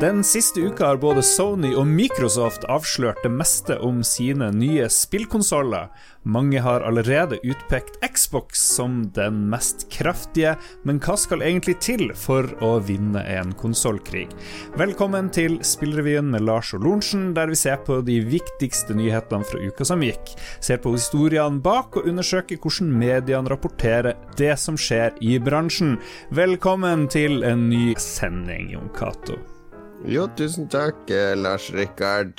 Den siste uka har både Sony og Microsoft avslørt det meste om sine nye spillkonsoller. Mange har allerede utpekt Xbox som den mest kraftige, men hva skal egentlig til for å vinne en konsollkrig? Velkommen til Spillrevyen med Lars og Lorentzen, der vi ser på de viktigste nyhetene fra uka som gikk. Ser på historiene bak og undersøker hvordan mediene rapporterer det som skjer i bransjen. Velkommen til en ny sending, Jon Cato. Jo, tusen takk, eh, Lars Rikard.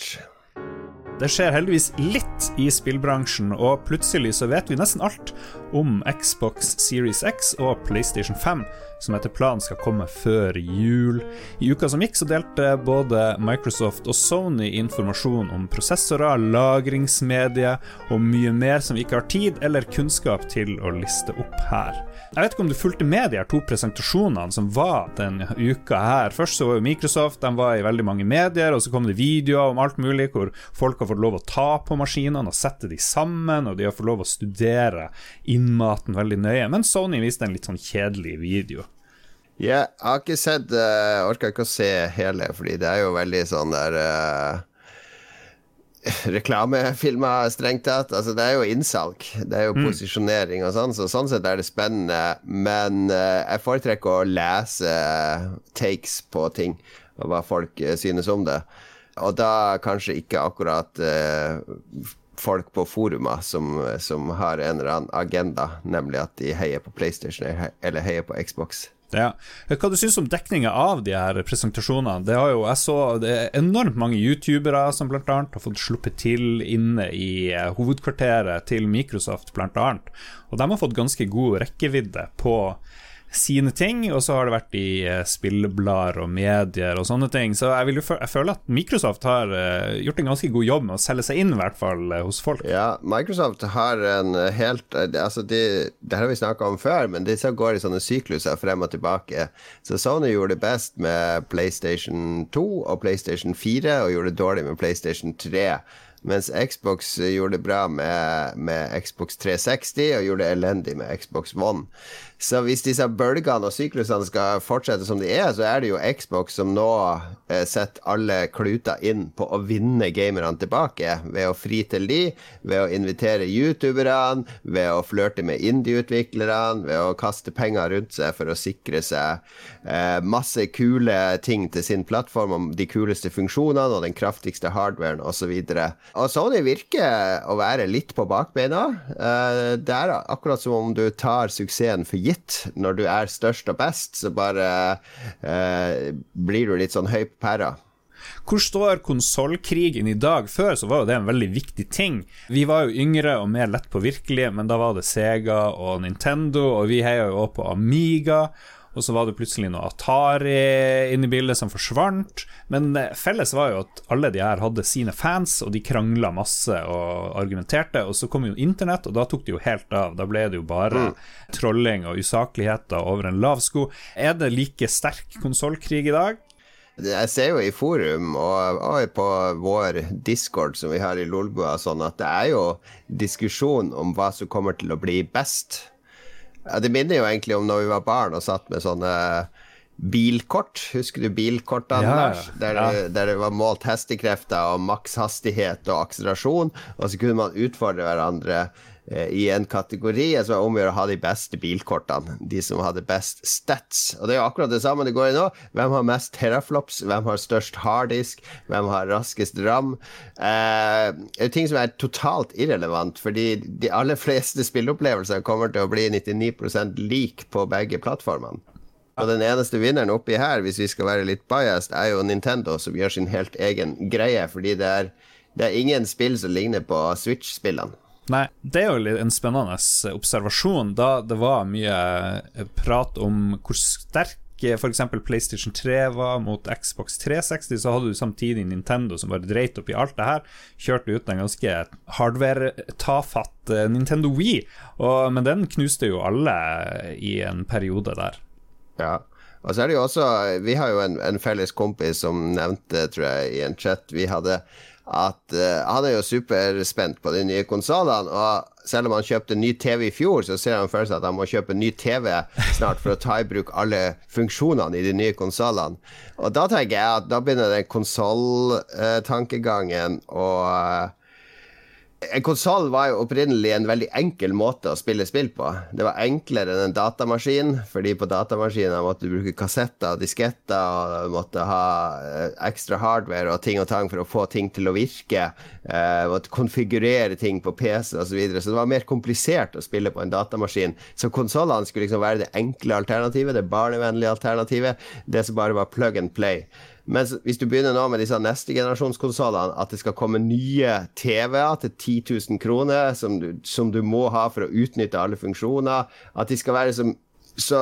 Det skjer heldigvis litt i spillbransjen, og plutselig så vet vi nesten alt om Xbox Series X og PlayStation 5, som etter planen skal komme før jul. I uka som gikk, så delte både Microsoft og Sony informasjon om prosessorer, lagringsmedier og mye mer som vi ikke har tid eller kunnskap til å liste opp her. Jeg vet ikke om du fulgte med de her to presentasjonene som var denne uka her. Først så var jo Microsoft, de var i veldig mange medier, og så kom det videoer om alt mulig hvor folk har fått lov å ta på maskinene og sette de sammen, og de har fått lov å studere innmaten veldig nøye. Men Sony viste en litt sånn kjedelig video. Jeg har ikke sett uh, Orka ikke å se hele, fordi det er jo veldig sånn der uh, Reklamefilmer, strengt tatt. Altså, det er jo innsalg. Det er jo mm. posisjonering og sånn, så sånn sett er det spennende. Men uh, jeg foretrekker å lese takes på ting, og hva folk synes om det. Og da kanskje ikke akkurat folk på forumer som, som, har en eller annen agenda, nemlig at de heier på PlayStation eller heier på Xbox. Ja. Hva du syns om dekninga av de her presentasjonene? Det har jo, jeg så det er enormt mange youtubere som bl.a. har fått sluppet til inne i eh, hovedkvarteret til Microsoft, bl.a. Og de har fått ganske god rekkevidde på sine ting, og så har det vært i uh, spillblader og medier og sånne ting. Så jeg, vil jo jeg føler at Microsoft har uh, gjort en ganske god jobb med å selge seg inn, i hvert fall uh, hos folk. Ja, Microsoft har en helt Altså, de, det har vi snakka om før, men disse går i sånne sykluser frem og tilbake. Så Sony gjorde det best med PlayStation 2 og PlayStation 4, og gjorde det dårlig med PlayStation 3. Mens Xbox gjorde det bra med, med Xbox 360 og gjorde det elendig med Xbox One. Så hvis disse bølgene og syklusene skal fortsette som de er, så er det jo Xbox som nå eh, setter alle kluter inn på å vinne gamerne tilbake. Ved å fri til de, ved å invitere youtuberne, ved å flørte med indie-utviklerne, ved å kaste penger rundt seg for å sikre seg eh, masse kule ting til sin plattform, om de kuleste funksjonene og den kraftigste hardwaren osv. Og, Sony virker å være litt på bakbeina. Eh, det er akkurat som om du tar suksessen for gitt. Når du er størst og best, så bare eh, blir du litt sånn høy på pæra. Hvor står konsollkrigen i dag? Før så var jo det en veldig viktig ting. Vi var jo yngre og mer lett påvirkelige, men da var det Sega og Nintendo, og vi heier jo også på Amiga og så var det plutselig noe Atari inne i bildet som forsvant. Men eh, felles var jo at alle de her hadde sine fans, og de krangla masse og argumenterte. Og så kom jo internett, og da tok det jo helt av. Da ble det jo bare mm. trolling og usakligheter over en lav sko. Er det like sterk konsollkrig i dag? Jeg ser jo i forum og, og, på vår discord som vi har i Lolbua, sånn at det er jo diskusjon om hva som kommer til å bli best. Ja, det minner jo egentlig om når vi var barn og satt med sånne bilkort. Husker du bilkortene, ja, Lars? Der, ja. der, det var målt hestekrefter og makshastighet og akselerasjon, og så kunne man utfordre hverandre Eh, i en kategori som å gjøre å ha de beste bilkortene. De som hadde best stats. Og det er jo akkurat det samme det går i nå. Hvem har mest teraflops? Hvem har størst harddisk? Hvem har raskest ram? Eh, det er ting som er totalt irrelevant, fordi de aller fleste spilleopplevelser kommer til å bli 99 lik på begge plattformene. Og den eneste vinneren oppi her, hvis vi skal være litt biased, er jo Nintendo, som gjør sin helt egen greie, fordi det er, det er ingen spill som ligner på Switch-spillene. Nei, det er jo en spennende observasjon, da det var mye eh, prat om hvor sterk f.eks. PlayStation 3 var mot Xbox 360, så hadde du samtidig Nintendo som bare dreit opp i alt det her. Kjørte ut en ganske hardware-tafatt eh, Nintendo Wii, og, men den knuste jo alle i en periode der. Ja, og så er det jo også Vi har jo en, en felles kompis som nevnte, tror jeg, i en chat Vi hadde at uh, han er jo superspent på de nye konsollene. Og selv om han kjøpte ny TV i fjor, så ser han for at han må kjøpe ny TV snart for å ta i bruk alle funksjonene i de nye konsollene. Og da tenker jeg at da begynner den konsolltankegangen å uh, en konsoll var jo opprinnelig en veldig enkel måte å spille spill på. Det var enklere enn en datamaskin, fordi på datamaskiner måtte du bruke kassetter og disketter, og du måtte ha eh, ekstra hardware og ting og tang for å få ting til å virke. Uh, måtte konfigurere ting på PC osv. Så, videre. så det var mer komplisert å spille på en datamaskin. Så konsollene skulle liksom være det enkle alternativet, det barnevennlige alternativet, det som bare var plug and play. Mens hvis du begynner nå med disse neste generasjonskonsollene, at det skal komme nye TV-er til 10 000 kroner, som du, som du, må ha for å utnytte alle funksjoner, at de skal være så, så,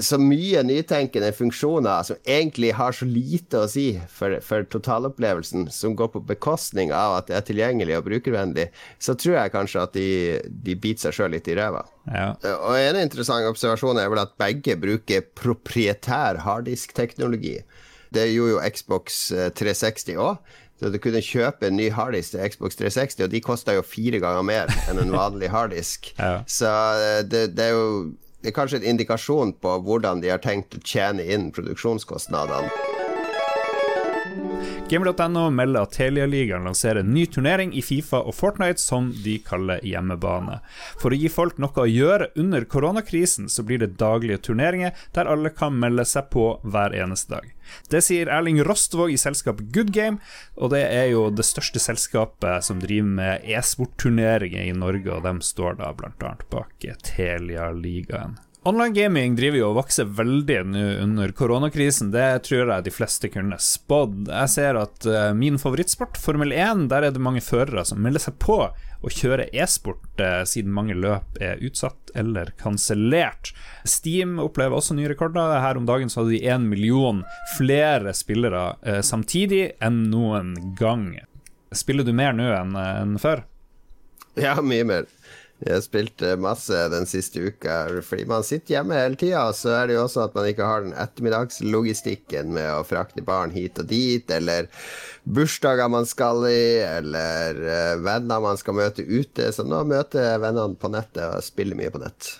så mye nytenkende funksjoner som egentlig har så lite å si for, for, totalopplevelsen, som går på bekostning av at det er tilgjengelig og brukervennlig, så tror jeg kanskje at de, de biter seg sjøl litt i ræva. Ja. Og en interessant observasjon er vel at begge bruker proprietær harddiskteknologi. Det gjorde jo Xbox 360 eh, òg. Så du kunne kjøpe en ny harddisk til Xbox 360, og de kosta jo fire ganger mer enn en vanlig harddisk. ja. Så eh, det, det, er jo det er kanskje en indikasjon på hvordan de har tenkt å tjene inn produksjonskostnadene. Gamer.no melder at Telia-ligaen lanserer en ny turnering i Fifa og Fortnite som de kaller hjemmebane. For å gi folk noe å gjøre under koronakrisen, så blir det daglige turneringer der alle kan melde seg på hver eneste dag. Det sier Erling Rostvåg i selskapet Good Game, og det er jo det største selskapet som driver med e-sportturneringer i Norge, og de står da bl.a. bak Telia-ligaen. Online gaming driver jo og vokser veldig nå under koronakrisen. Det tror jeg de fleste kunne spådd. Jeg ser at uh, min favorittsport, Formel 1, der er det mange førere som melder seg på å kjøre e-sport, uh, siden mange løp er utsatt eller kansellert. Steam opplever også nye rekorder. Her om dagen så hadde de én million flere spillere uh, samtidig enn noen gang. Spiller du mer nå enn enn før? Ja, mye mer. Jeg har spilt eh, masse den siste uka, fordi man sitter hjemme hele tida. Så er det jo også at man ikke har den ettermiddagslogistikken med å frakte barn hit og dit, eller bursdager man skal i, eller uh, venner man skal møte ute. Så nå møter jeg vennene på nettet og spiller mye på nett.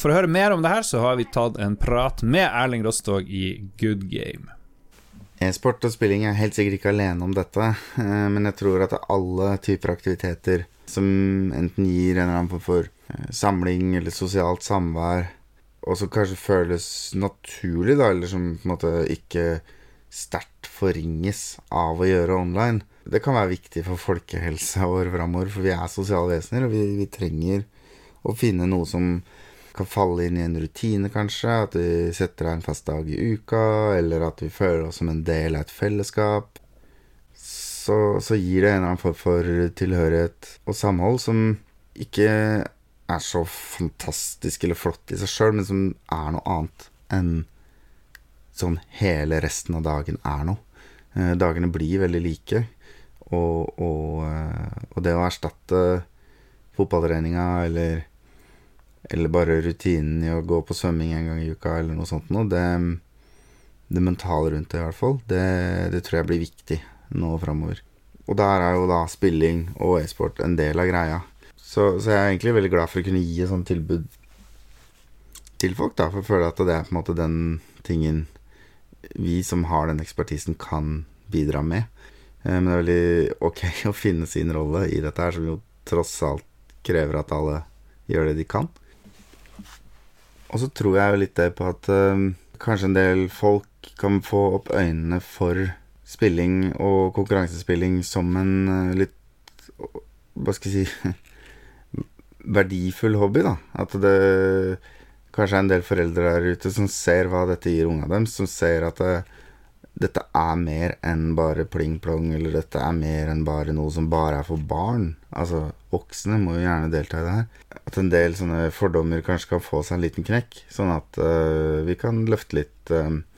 For å høre mer om det her, så har vi tatt en prat med Erling Rostog i Good Game. E-sport og spilling er helt sikkert ikke alene om dette, eh, men jeg tror at alle typer aktiviteter som enten gir en eller annen form for eh, samling eller sosialt samvær, og som kanskje føles naturlig, da, eller som på en måte ikke sterkt forringes av å gjøre online. Det kan være viktig for folkehelsa vår framover, for vi er sosiale vesener, og vi, vi, trenger å finne noe som kan falle inn i en rutine, kanskje. At vi setter av en fast dag i uka, eller at vi føler oss som en del av et fellesskap så, så, gir det en eller annen form for tilhørighet og samhold som ikke er så fantastisk eller flott i seg sjøl, men som er noe annet enn sånn hele resten av dagen er noe. Eh, dagene blir veldig like, og, og, eh, og det å erstatte fotballtreninga eller, eller bare rutinen i å gå på svømming en gang i uka eller noe sånt noe, det, det mentale rundt det i hvert fall, det, det tror jeg blir viktig nå framover. Og der er jo da spilling og e-sport en del av greia. Så, så, jeg er egentlig veldig glad for å kunne gi et sånt tilbud til folk, da, for å føle at det er på en måte den tingen vi som har den ekspertisen, kan bidra med. Eh, men det er veldig ok å finne sin rolle i dette her, som jo tross alt krever at alle gjør det de kan. Og så tror jeg jo litt det på at øh, kanskje en del folk kan få opp øynene for spilling og konkurransespilling som en uh, litt Hva skal jeg si verdifull hobby, da. At det kanskje er en del foreldre der ute som ser hva dette gir unga deres, som ser at det, uh, dette er mer enn bare pling-plong, eller dette er mer enn bare noe som bare er for barn. Altså, voksne må jo gjerne delta i det her. At en del sånne fordommer kanskje kan få seg en liten knekk, sånn at uh, vi kan løfte litt uh, Eh,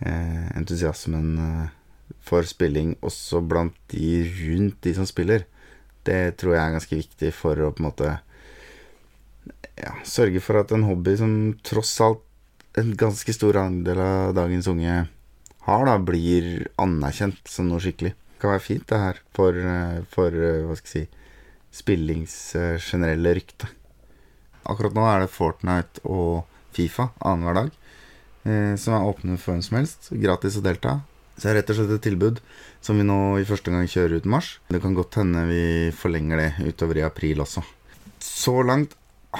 entusiasmen eh, for spilling også blant de rundt de som spiller. Det tror jeg er ganske viktig for å på en måte ja, sørge for at en hobby som tross alt en ganske stor andel av dagens unge har, da, blir anerkjent som noe skikkelig. Det kan være fint, det her, for, eh, for eh, hva skal jeg si spillings eh, generelle rykte. Akkurat nå er det Fortnite og Fifa annenhver dag, eh, som er åpne for hvem som helst. Gratis å delta. Så det er rett og slett et tilbud som vi nå i første gang kjører ut mars. Det kan godt hende vi forlenger det utover i april også. Så langt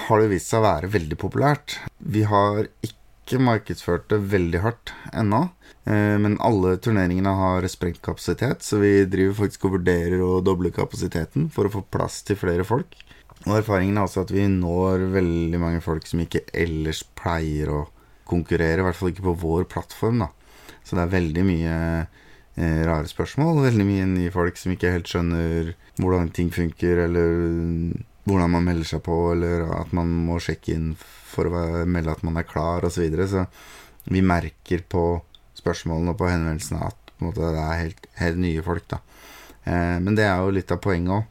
har det vist seg å være veldig populært. Vi har ikke markedsført det veldig hardt ennå. Eh, men alle turneringene har sprengt kapasitet, så vi driver faktisk og vurderer å doble kapasiteten for å få plass til flere folk. Og erfaringen er også at vi når veldig mange folk som ikke ellers pleier å konkurrere, i hvert fall ikke på vår plattform. da. Så det er veldig mye eh, rare spørsmål, veldig mye nye folk som ikke helt skjønner hvordan ting funker, eller hvordan man melder seg på, eller at man må sjekke inn for å melde at man er klar, osv. Så, videre. så vi merker på spørsmålene og på henvendelsene at på måte, det er helt, helt, nye folk. da. Eh, men det er jo litt av poenget òg.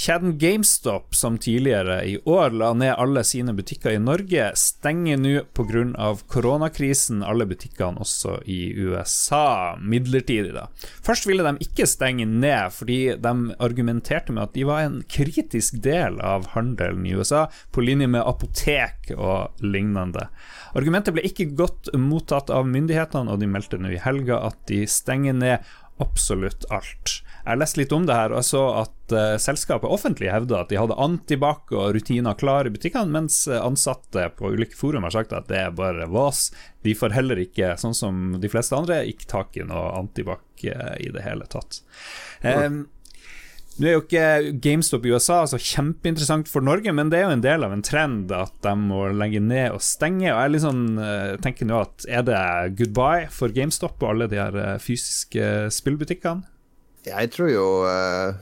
Kjeden GameStop, som tidligere i år la ned alle sine butikker i Norge, stenger nå pga. koronakrisen alle butikkene også i USA, midlertidig, da. Først ville de ikke stenge ned, fordi de argumenterte med at de var en kritisk del av handelen i USA, på linje med apotek og lignende. Argumentet ble ikke godt mottatt av myndighetene, og de meldte nå i helga at de stenger ned absolutt alt. Jeg leste litt om det her, og så at uh, selskapet offentlig hevda at de hadde antibac og rutiner klare i butikkene, mens ansatte på ulike forum har sagt at det er bare vas. De får heller ikke, sånn som de fleste andre, ikke tak i noe antibac uh, i det hele tatt. Um, nå er jo ikke GameStop i USA så kjempeinteressant for Norge, men det er jo en del av en trend at de må legge ned og stenge. Og jeg liksom, uh, tenker nå at er det goodbye for GameStop og alle de her fysiske spillbutikkene? Jeg tror jo uh,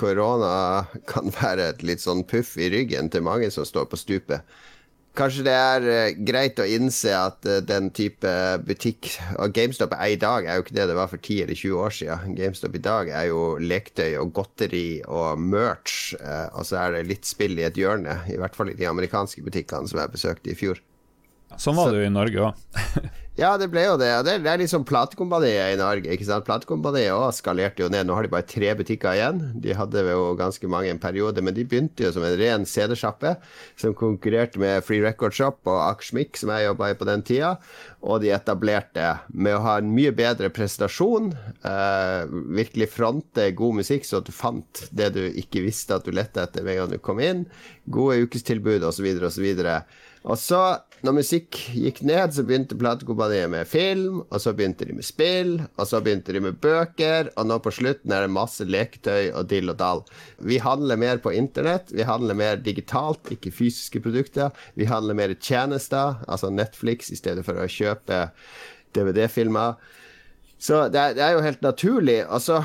korona kan være et litt sånn puff i ryggen til mange som står på stupet. Kanskje det er uh, greit å innse at uh, den type butikk Og GameStop er i dag er jo ikke det det var for 10 eller 20 år siden. GameStop i dag er jo lektøy og godteri og merch, og så er det litt spill i et hjørne. I hvert fall i de amerikanske butikkene som jeg besøkte i fjor. Sånn var det jo i Norge òg. ja, det ble jo det. Det er, liksom platekompaniet i Norge. ikke sant? Platekompaniet òg skalerte jo ned. Nå har de bare tre butikker igjen. De hadde jo ganske mange en periode, men de begynte jo som en ren CD-sjappe som konkurrerte med Free Record Shop og Akersmik, som jeg jobba i på den tida. Og de etablerte med å ha en mye bedre presentasjon, eh, virkelig fronte god musikk, så at du fant det du ikke visste at du lette etter med en gang du kom inn. Gode ukestilbud osv. osv. Og så, når musikk gikk ned, så begynte platekompaniet med film, og så begynte de med spill, og så begynte de med bøker, og nå på slutten er det masse leketøy og dill og dall. Vi handler mer på internett, vi handler mer digitalt, ikke fysiske produkter. Vi handler mer tjenester, altså Netflix i stedet for å kjøpe DVD-filmer. Så det er, det er jo helt naturlig. Og så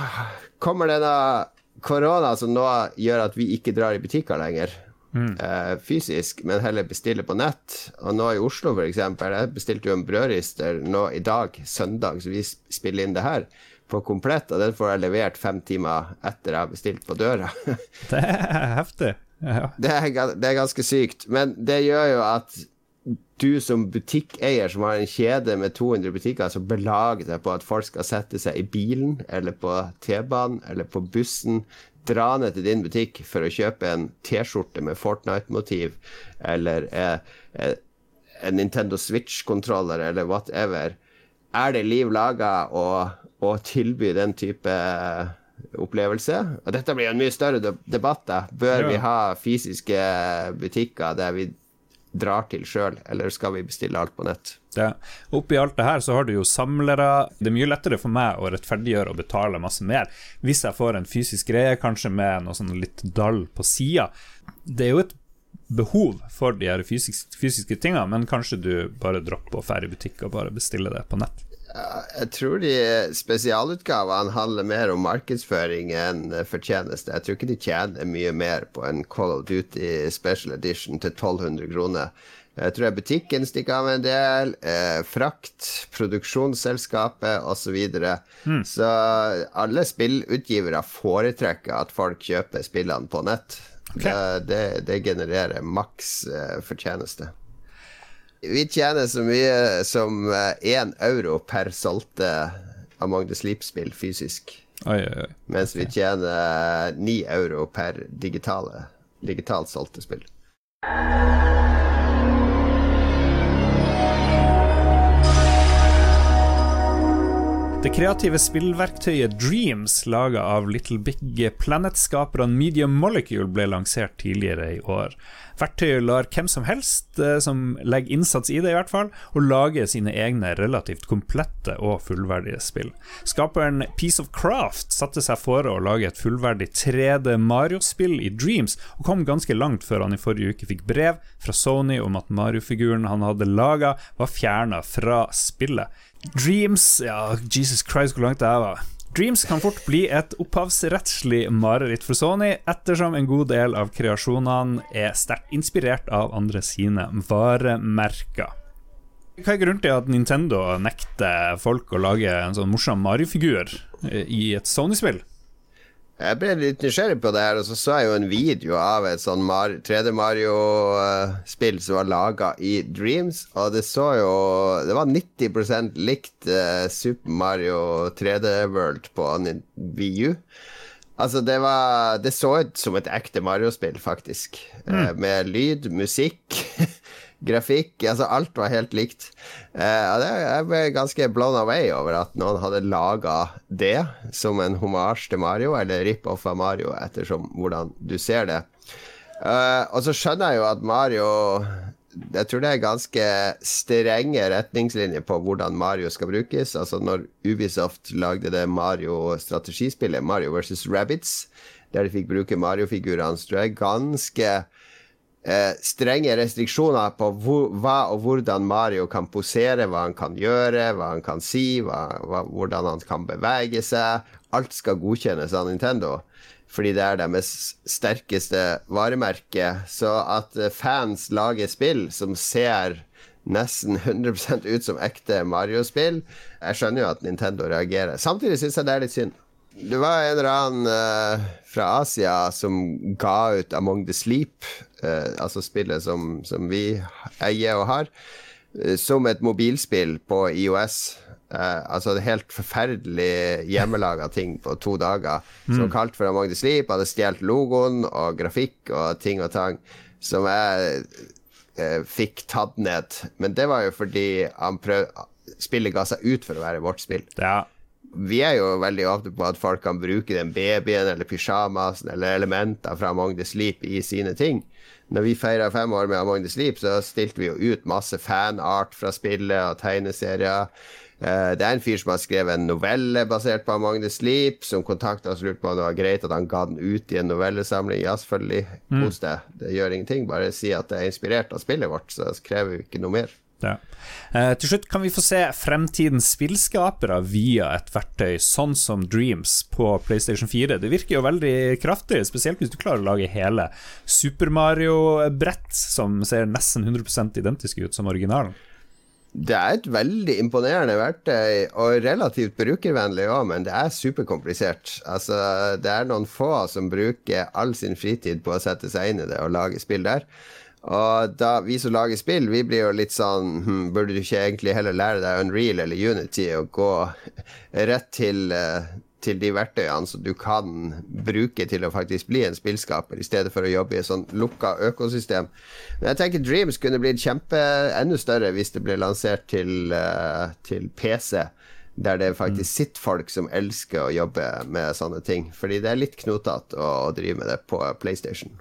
kommer denne korona som nå gjør at vi ikke drar i butikker lenger mm. uh, fysisk, men heller bestille på nett. Og nå i Oslo, f.eks., jeg bestilte jo en brødrister nå i dag, søndag, så vi spiller inn det her, på komplett, og den får jeg levert fem timer etter jeg har bestilt på døra. det er heftig. Ja. Det, er, det er ganske sykt, men det gjør jo at du som butikkeier som har en kjede med 200 butikker, som belager deg på at folk skal sette seg i bilen eller på T-banen eller på bussen dra ned til din butikk for å kjøpe en T-skjorte med Fortnite-motiv eller eh, eh, en Nintendo Switch-kontroller eller whatever, er det liv laga å, å, tilby den type eh, opplevelse? Og dette blir en mye større debatt. da. Bør ja. vi ha fysiske butikker der vi drar til sjøl, eller skal vi bestille alt på nett? Det. Oppi alt det her så har du jo samlere. Det er mye lettere for meg å rettferdiggjøre og betale masse mer hvis jeg får en fysisk greie, kanskje med noe sånn litt dall på sida. Det er jo et behov for de her fysiske, fysiske tingene, men kanskje du bare dropper å dra i butikk og bare bestille det på nett. Jeg tror de spesialutgavene handler mer om markedsføring enn fortjeneste. Jeg tror ikke de tjener mye mer på en Call of Duty Special Edition til 1200 kroner. Jeg tror butikken stikker av en del. Eh, frakt, produksjonsselskapet osv. Så, mm. så alle spillutgivere foretrekker at folk kjøper spillene på nett. Okay. Det, det, det, genererer maks eh, fortjeneste. Vi tjener så mye som én euro per solgte Among the Sleep-spill fysisk. Oi, oi, oi. Mens vi tjener ni euro per digitale, digitalt solgte spill. Det kreative spillverktøyet Dreams, laga av Little Big Planet-skaperne Medium Molecule, ble lansert tidligere i år. Verktøyet lar hvem som helst, eh, som legger innsats i det i hvert fall, å lage sine egne relativt komplette og fullverdige spill. Skaperen Piece of Craft satte seg for å lage et fullverdig 3D Mario-spill i Dreams, og kom ganske langt før han i forrige uke fikk brev fra Sony om at Mario-figuren han hadde laga, var fjerna fra spillet. Dreams Ja, Jesus Christ, hvor langt det var. Dreams kan fort bli et opphavsrettslig mareritt for Sony, ettersom en god del av kreasjonene er sterkt inspirert av andre sine varemerker. Hva er grunnen til at Nintendo nekter folk å lage en sånn morsom Mario-figur i et Sony-spill? Jeg ble litt nysgjerrig på det her, og så så jeg jo en video av et sånn 3D Mario-spill som var laga i Dreams, og det så jo Det var 90% likt uh, Super Mario 3D World på VU. Altså, det var Det så ut som et ekte Mario-spill, faktisk. Mm. Uh, med lyd, musikk grafikk. Altså, alt var helt likt. Eh, jeg ble ganske blown away over at noen hadde laga det som en homasj til Mario, eller rip-off av Mario, ettersom hvordan du ser det. Eh, og så skjønner jeg jo at Mario jeg tror det er ganske strenge retningslinjer på hvordan Mario skal brukes. Altså Når Ubisoft lagde det Mario-strategispillet, Mario versus Rabbits, der de fikk bruke Mario-figurene, så tror jeg ganske eh, strenge restriksjoner på hvor, hva og hvordan Mario kan posere, hva han kan gjøre, hva han kan si, hva, hva, hvordan han kan bevege seg. Alt skal godkjennes av Nintendo. Fordi det er deres sterkeste varemerke. Så at eh, fans lager spill som ser nesten 100% ut som ekte Mario-spill Jeg skjønner jo at Nintendo reagerer. Samtidig syns jeg det er litt synd. Det var en eller annen uh, fra Asia som ga ut Among the Sleep, uh, altså spillet som, som, vi eier og har, uh, som et mobilspill på IOS. altså helt forferdelig hjemmelaga ting på to dager. Mm. Som kalt for Among the Sleep, hadde stjålet logoen og grafikk og ting og tang. Som jeg fikk tatt ned. Men det var jo fordi han prøv, spillet ga seg ut for å være vårt spill. Ja vi er jo veldig åpne på at folk kan bruke den babyen eller pysjamasen eller elementer fra Among the Sleep i sine ting. Når vi feira fem år med Among the Sleep, så stilte vi jo ut masse fanart fra spillet og tegneserier. Eh, det er en fyr som har skrevet en novelle basert på Among the Sleep, som kontakta oss og lurte på om det var greit at han ga den ut i en novellesamling. Ja, selvfølgelig. Kos mm. deg. Det gjør ingenting. Bare si at det er inspirert av spillet vårt, så krever vi ikke noe mer. Ja. Eh, til slutt kan vi få se fremtidens spillskapere via et verktøy sånn som Dreams på PlayStation 4. Det virker jo veldig kraftig, spesielt hvis du klarer å lage hele Super Mario-brett som ser nesten 100% identiske ut som originalen. Det er et veldig imponerende verktøy, og relativt brukervennlig òg, men det er superkomplisert. Altså, det er noen få som bruker all sin fritid på å sette seg inn i det og lage spill der. Og da vi som lager spill, vi blir jo litt sånn hm, Burde du ikke egentlig heller lære deg Unreal eller Unity og gå rett til, eh, til de verktøyene som du kan bruke til å faktisk bli en spillskaper, i stedet for å jobbe i et sånn lukka økosystem. Men jeg tenker Dreams kunne blitt kjempe enda større hvis det ble lansert til, uh, til PC. Der det faktisk mm. sitter folk som elsker å jobbe med sånne ting. Fordi det er litt knotete å, å drive med det på PlayStation.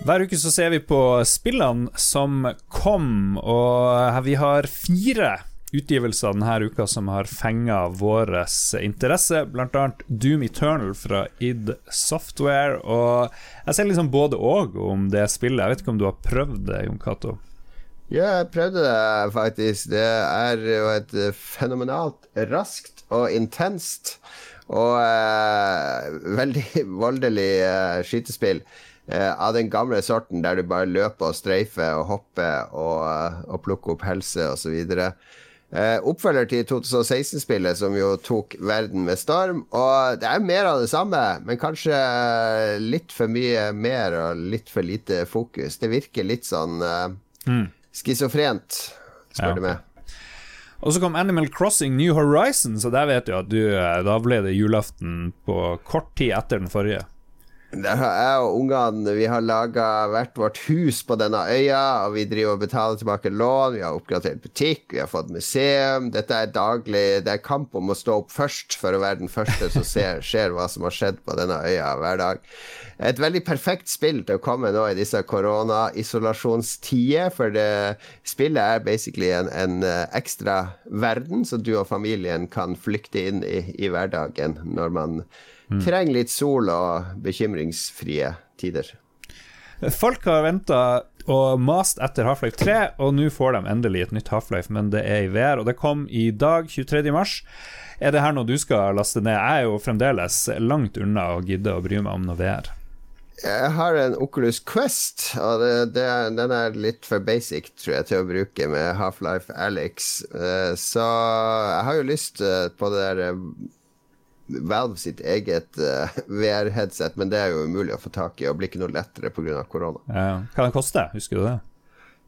Hver uke så ser vi på spillene som kom, og vi har fire utgivelser denne uka som har fenga vår interesse, bl.a. Doom Eternal fra id Software. Og jeg ser liksom både og om det spillet. Jeg vet ikke om du har prøvd det, Jon Cato? Ja, jeg prøvde det faktisk. Det er jo et fenomenalt raskt og intenst og eh, veldig voldelig eh, skytespill eh, av den gamle sorten der du bare løper og streifer og hopper og, og plukker opp helse osv. Eh, oppfølger til 2016-spillet, som jo tok verden med storm. Og det er mer av det samme, men kanskje litt for mye mer og litt for lite fokus. Det virker litt sånn eh, mm. schizofrent, spør ja. du meg. Og så kom Animal Crossing New Horizon, så der vet du at du, da ble det julaften på kort tid etter den forrige. Jeg og ungene Vi har laga hvert vårt hus på denne øya, og vi driver og betaler tilbake lån. Vi har oppgradert butikk, vi har fått museum. Dette er daglig Det er kamp om å stå opp først for å være den første som ser, ser hva som har skjedd på denne øya hver dag. Et veldig perfekt spill til å komme nå i disse koronaisolasjonstider, for det spillet er basically en, en, eh, ekstra verden, så du og familien kan flykte inn i, i hverdagen når man. Trenger litt sol og bekymringsfrie tider. Folk har venta og mast etter Half-Life 3, og nå får de endelig et nytt Half-Life, men det er i VR, og det kom i dag, 23. mars. Er det her noe du skal laste ned? Jeg er jo fremdeles langt unna å gidde å bry meg om noe VR. Jeg har en Oculus Quest, og det, det, den er litt for basic, tror jeg, til å bruke med Half-Life Alex. Eh, så jeg har jo lyst eh, på det der eh, Valve sitt eget uh, eh, VR-headset, men det er jo umulig å få tak i og blir ikke noe lettere pga. korona. Ja. Hva den koster, husker du det?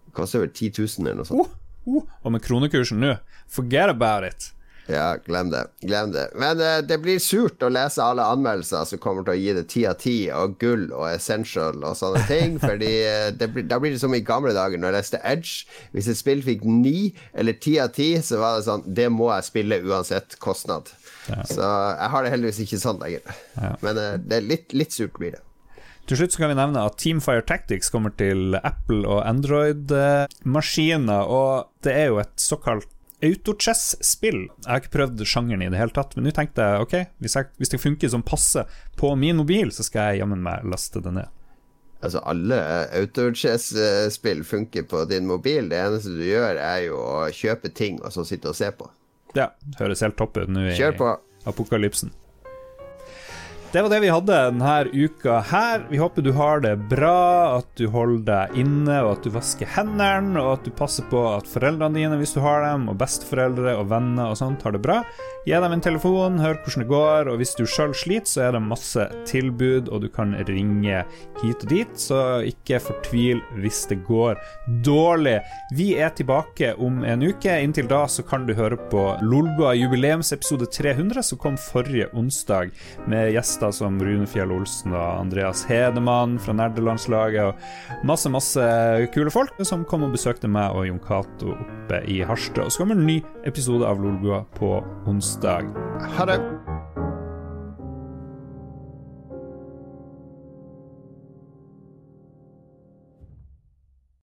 Det koster vel 10 000 eller noe sånt. Oh, oh, Og med kronekursen nå, forget about it. Ja, glem det. Glem det. Men uh, det blir surt å lese alle anmeldelser som kommer til å gi det ti av ti, og gull og essential og sånne ting. Fordi uh, blir, Da blir det som i gamle dager, når jeg leste Edge. Hvis et spill fikk ni eller ti av ti, så var det sånn Det må jeg spille uansett kostnad. Ja. Så jeg har det heldigvis ikke sånn lenger. Ja. Men uh, det er litt, litt surt blir det. Til slutt så kan vi nevne at Teamfire Tactics kommer til Apple og Android-maskiner. Og det er jo et såkalt autochess-spill. Jeg har ikke prøvd sjangeren i det hele tatt, men nå tenkte jeg ok, hvis, jeg, hvis det funker som passe på min mobil, så skal jeg jammen meg laste det ned. Altså, alle autochess-spill funker på din mobil. Det eneste du gjør, er jo å kjøpe ting og så sitte og se på. Ja, høres helt topp ut nå i apokalypsen. Det var det vi hadde denne uka her. Vi håper du har det bra, at du holder deg inne, og at du vasker hendene, og at du passer på at foreldrene dine, hvis du har dem, og besteforeldre og venner og sånt, har det bra. Gi dem en telefon, hør hvordan det går, og hvis du sjøl sliter, så er det masse tilbud, og du kan ringe hit og dit, så ikke fortvil hvis det går dårlig. Vi er tilbake om en uke. Inntil da så kan du høre på Lolbua jubileumsepisode 300, som kom forrige onsdag, med gjester gjester som Rune Fjell Olsen og Andreas Hedemann fra nerdelandslaget. Og masse, masse kule folk som kom og besøkte meg og Jon Cato oppe i Harstad. Og så kommer en ny episode av Lolbua på onsdag. Ha det!